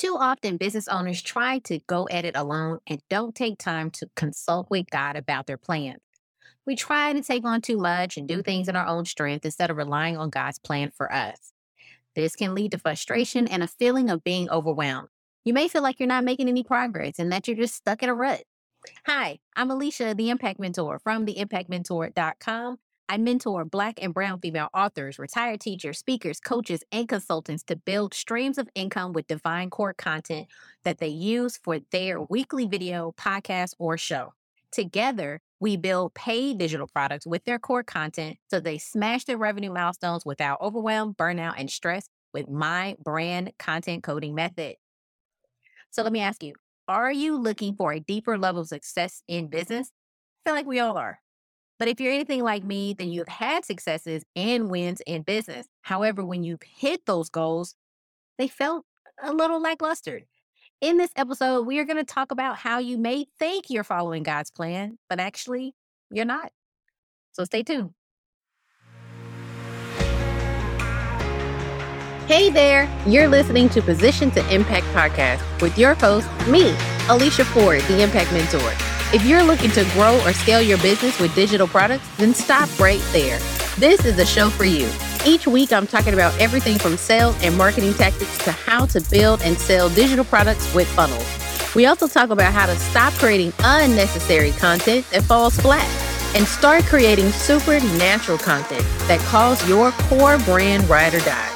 Too often, business owners try to go at it alone and don't take time to consult with God about their plans. We try to take on too much and do things in our own strength instead of relying on God's plan for us. This can lead to frustration and a feeling of being overwhelmed. You may feel like you're not making any progress and that you're just stuck in a rut. Hi, I'm Alicia, the Impact Mentor from theimpactmentor.com I mentor Black and Brown female authors, retired teachers, speakers, coaches, and consultants to build streams of income with divine core content that they use for their weekly video, podcast, or show. Together, we build paid digital products with their core content so they smash their revenue milestones without overwhelm, burnout, and stress with my brand content coding method. So let me ask you are you looking for a deeper level of success in business? I feel like we all are. But if you're anything like me, then you've had successes and wins in business. However, when you've hit those goals, they felt a little lackluster. In this episode, we are going to talk about how you may think you're following God's plan, but actually, you're not. So stay tuned. Hey there, you're listening to Position to Impact podcast with your host, me, Alicia Ford, the Impact Mentor. If you're looking to grow or scale your business with digital products, then stop right there. This is a show for you. Each week, I'm talking about everything from sales and marketing tactics to how to build and sell digital products with funnels. We also talk about how to stop creating unnecessary content that falls flat and start creating supernatural content that calls your core brand ride or die.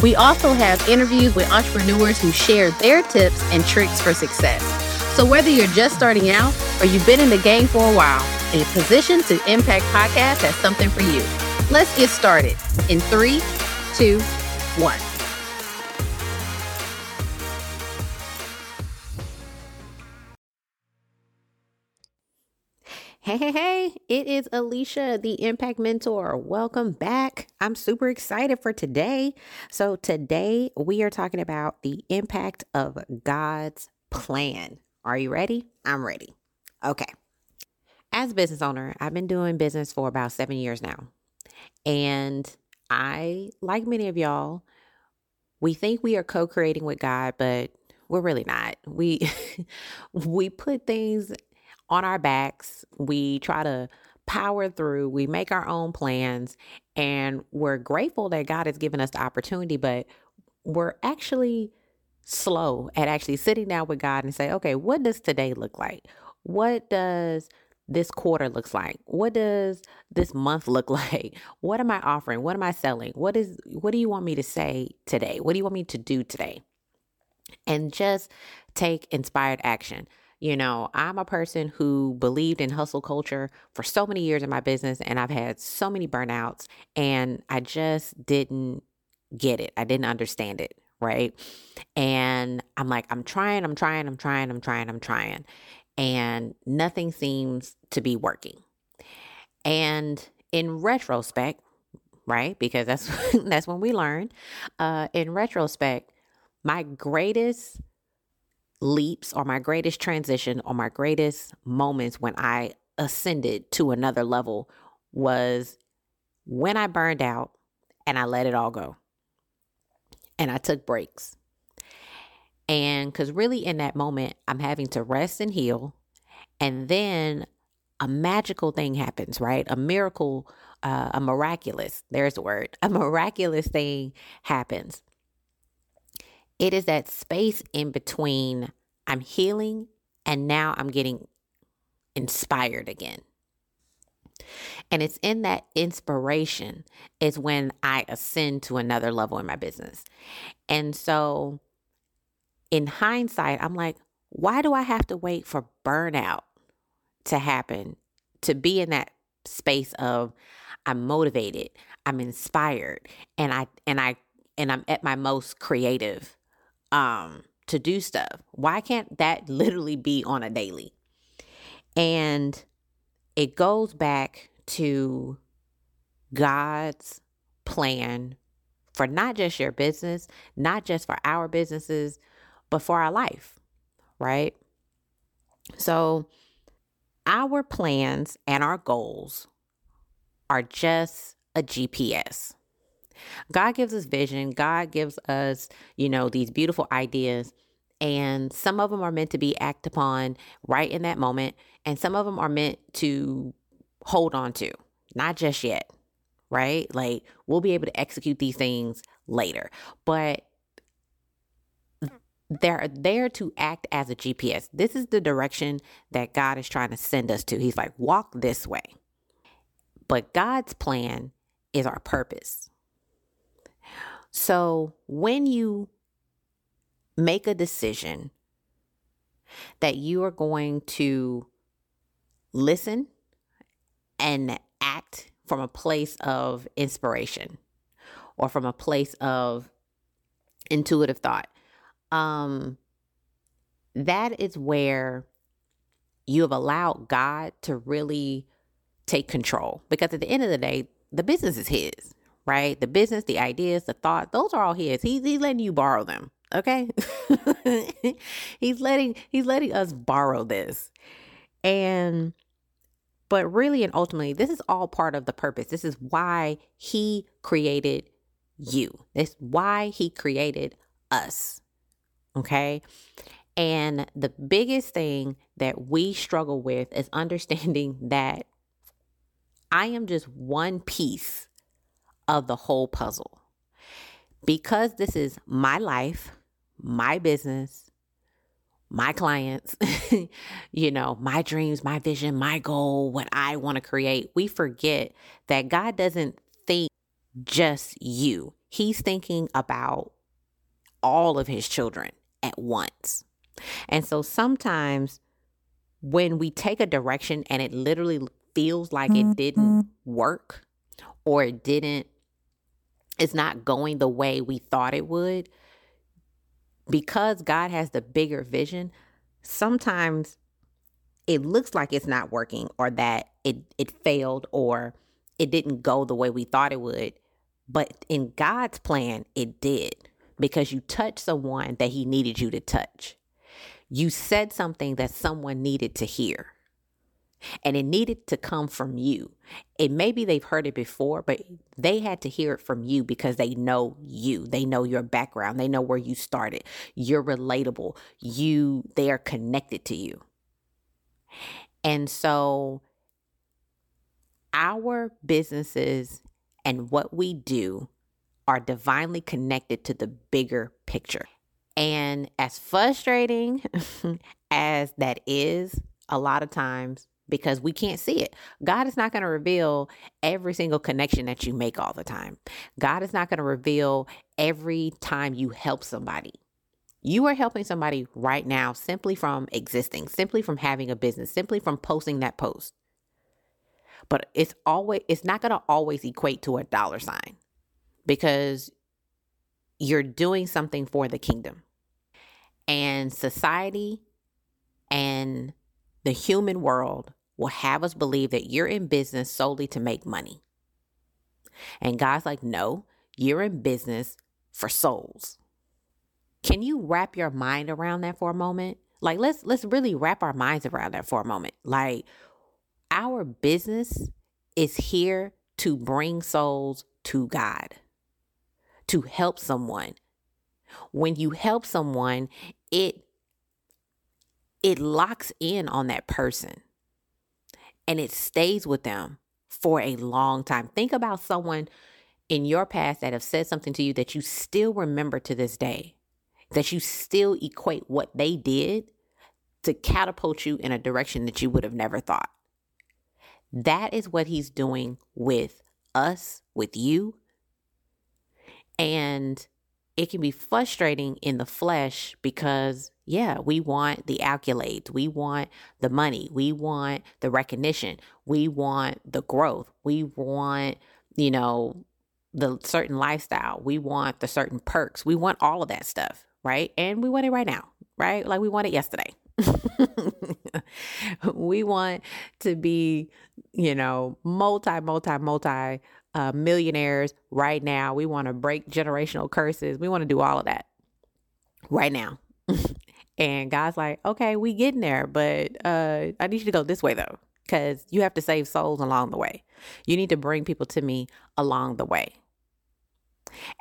We also have interviews with entrepreneurs who share their tips and tricks for success. So whether you're just starting out or you've been in the game for a while, a Position to Impact podcast has something for you. Let's get started in three, two, one. Hey, hey, hey, it is Alicia, the Impact Mentor. Welcome back. I'm super excited for today. So, today we are talking about the impact of God's plan. Are you ready? I'm ready. Okay. As a business owner, I've been doing business for about seven years now. And I, like many of y'all, we think we are co-creating with God, but we're really not. We we put things on our backs. We try to power through. We make our own plans and we're grateful that God has given us the opportunity, but we're actually slow at actually sitting down with God and say, okay, what does today look like? What does this quarter looks like? What does this month look like? What am I offering? What am I selling? What is what do you want me to say today? What do you want me to do today? And just take inspired action. You know, I'm a person who believed in hustle culture for so many years in my business and I've had so many burnouts and I just didn't get it. I didn't understand it, right? And I'm like, I'm trying, I'm trying, I'm trying, I'm trying, I'm trying. And nothing seems to be working. And in retrospect, right? Because that's that's when we learn. Uh, in retrospect, my greatest leaps or my greatest transition or my greatest moments when I ascended to another level was when I burned out and I let it all go and I took breaks. And because really in that moment, I'm having to rest and heal. And then a magical thing happens, right? A miracle, uh, a miraculous, there's a word, a miraculous thing happens. It is that space in between I'm healing and now I'm getting inspired again. And it's in that inspiration is when I ascend to another level in my business. And so in hindsight, I'm like, why do I have to wait for burnout to happen to be in that space of I'm motivated, I'm inspired, and I and I and I'm at my most creative um to do stuff. Why can't that literally be on a daily? And it goes back to God's plan for not just your business, not just for our businesses, but for our life, right? So, our plans and our goals are just a GPS. God gives us vision, God gives us, you know, these beautiful ideas, And some of them are meant to be acted upon right in that moment, and some of them are meant to hold on to, not just yet, right? Like we'll be able to execute these things later, but they're there to act as a GPS. This is the direction that God is trying to send us to. He's like, walk this way. But God's plan is our purpose. So when you make a decision that you are going to listen and act from a place of inspiration or from a place of intuitive thought. Um that is where you have allowed God to really take control because at the end of the day the business is his right? The business the ideas the thoughts those are all his. He's, he's letting you borrow them okay? He's letting he's letting us borrow this. And but really and ultimately this is all part of the purpose. This is why he created you. This why he created us. Okay. And the biggest thing that we struggle with is understanding that I am just one piece of the whole puzzle. Because this is my life, my business, my clients, you know, my dreams, my vision, my goal, what I want to create, we forget that God doesn't think just you. He's thinking about all of his children at once. And so sometimes when we take a direction and it literally feels like it didn't mm-hmm. work or it didn't, it's not going the way we thought it would, because God has the bigger vision, sometimes it looks like it's not working or that it, it failed or it didn't go the way we thought it would. But in God's plan, it did because you touched someone that he needed you to touch. You said something that someone needed to hear. And it needed to come from you. It maybe they've heard it before, but they had to hear it from you because they know you. They know your background. They know where you started. You're relatable. You they are connected to you. And so our businesses and what we do are divinely connected to the bigger picture. And as frustrating as that is, a lot of times, because we can't see it. God is not going to reveal every single connection that you make all the time. God is not going to reveal every time you help somebody. You are helping somebody right now simply from existing, simply from having a business, simply from posting that post. But it's always it's not going to always equate to a dollar sign because you're doing something for the kingdom. And society and the human world will have us believe that you're in business solely to make money. And God's like, no, you're in business for souls. Can you wrap your mind around that for a moment? Like let's let's really wrap our minds around that for a moment. Like our business is here to bring souls to God to help someone. When you help someone, it it locks in on that person and it stays with them for a long time. Think about someone in your past that have said something to you that you still remember to this day, that you still equate what they did to catapult you in a direction that you would have never thought. That is what he's doing with us, with you, and it can be frustrating in the flesh because, yeah, we want the accolades, we want the money, we want the recognition, we want the growth, we want, you know, the certain lifestyle, we want the certain perks, we want all of that stuff, right? And we want it right now, right? Like we want it yesterday. we want to be, you know, multi, multi, multi uh, millionaires right now. We want to break generational curses. We want to do all of that right now. and God's like, okay, we getting there, but uh, I need you to go this way though, because you have to save souls along the way. You need to bring people to me along the way.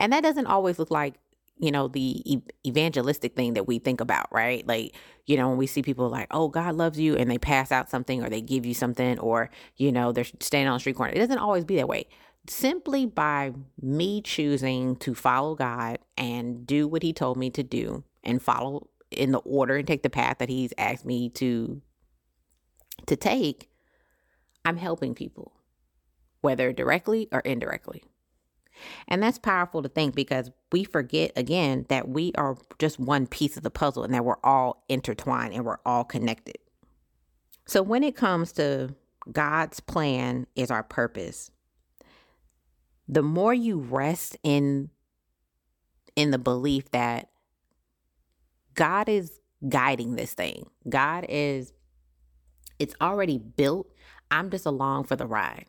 And that doesn't always look like you know, the evangelistic thing that we think about, right? Like, you know, when we see people like, oh, God loves you, and they pass out something or they give you something, or, you know, they're standing on the street corner. It doesn't always be that way. Simply by me choosing to follow God and do what He told me to do and follow in the order and take the path that He's asked me to to take, I'm helping people, whether directly or indirectly. And that's powerful to think because we forget again that we are just one piece of the puzzle and that we're all intertwined and we're all connected. So when it comes to God's plan is our purpose, the more you rest in in the belief that God is guiding this thing. God is it's already built. I'm just along for the ride.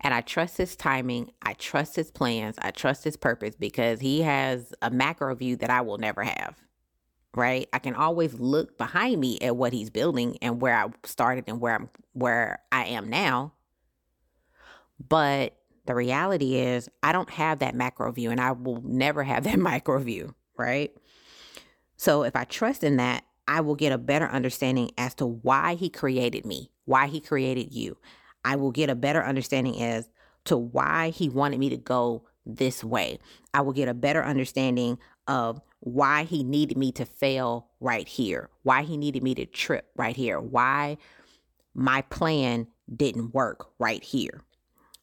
And I trust his timing. I trust his plans. I trust his purpose because he has a macro view that I will never have. Right? I can always look behind me at what he's building and where I started and where I'm where I am now. But the reality is I don't have that macro view and I will never have that micro view, right? So if I trust in that, I will get a better understanding as to why he created me, why he created you. I will get a better understanding as to why he wanted me to go this way. I will get a better understanding of why he needed me to fail right here, why he needed me to trip right here, why my plan didn't work right here.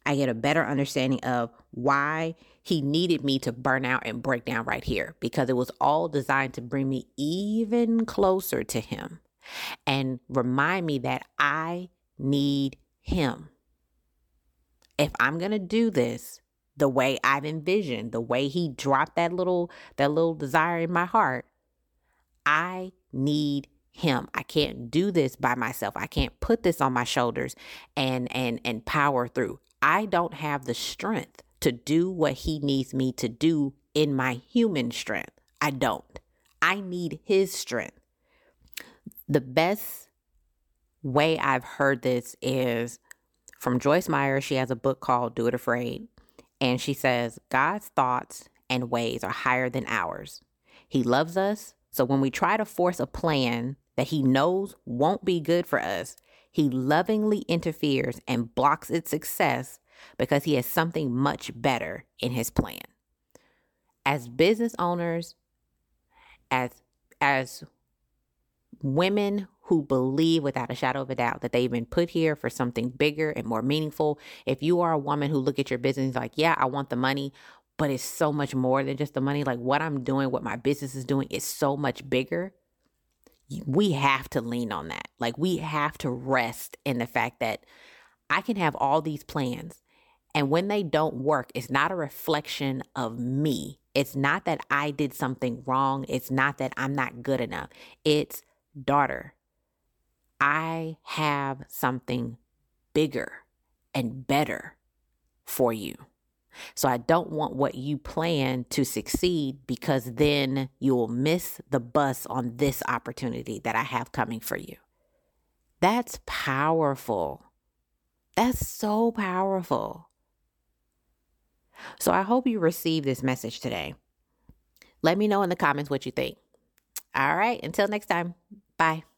I get a better understanding of why he needed me to burn out and break down right here because it was all designed to bring me even closer to him and remind me that I need him. If I'm going to do this the way I've envisioned, the way he dropped that little that little desire in my heart, I need him. I can't do this by myself. I can't put this on my shoulders and and and power through. I don't have the strength to do what he needs me to do in my human strength. I don't. I need his strength. The best way I've heard this is from Joyce Meyer. She has a book called Do It Afraid. And she says, God's thoughts and ways are higher than ours. He loves us. So when we try to force a plan that he knows won't be good for us, he lovingly interferes and blocks its success because he has something much better in his plan. As business owners, as as women who believe without a shadow of a doubt that they've been put here for something bigger and more meaningful. If you are a woman who look at your business like, yeah, I want the money, but it's so much more than just the money. Like what I'm doing, what my business is doing is so much bigger we have to lean on that. Like we have to rest in the fact that I can have all these plans. And when they don't work, it's not a reflection of me. It's not that I did something wrong. It's not that I'm not good enough. It's, daughter, I have something bigger and better for you. So I don't want what you plan to succeed because then you'll miss the bus on this opportunity that I have coming for you. That's powerful. That's so powerful. So I hope you receive this message today. Let me know in the comments what you think. All right, until next time, bye.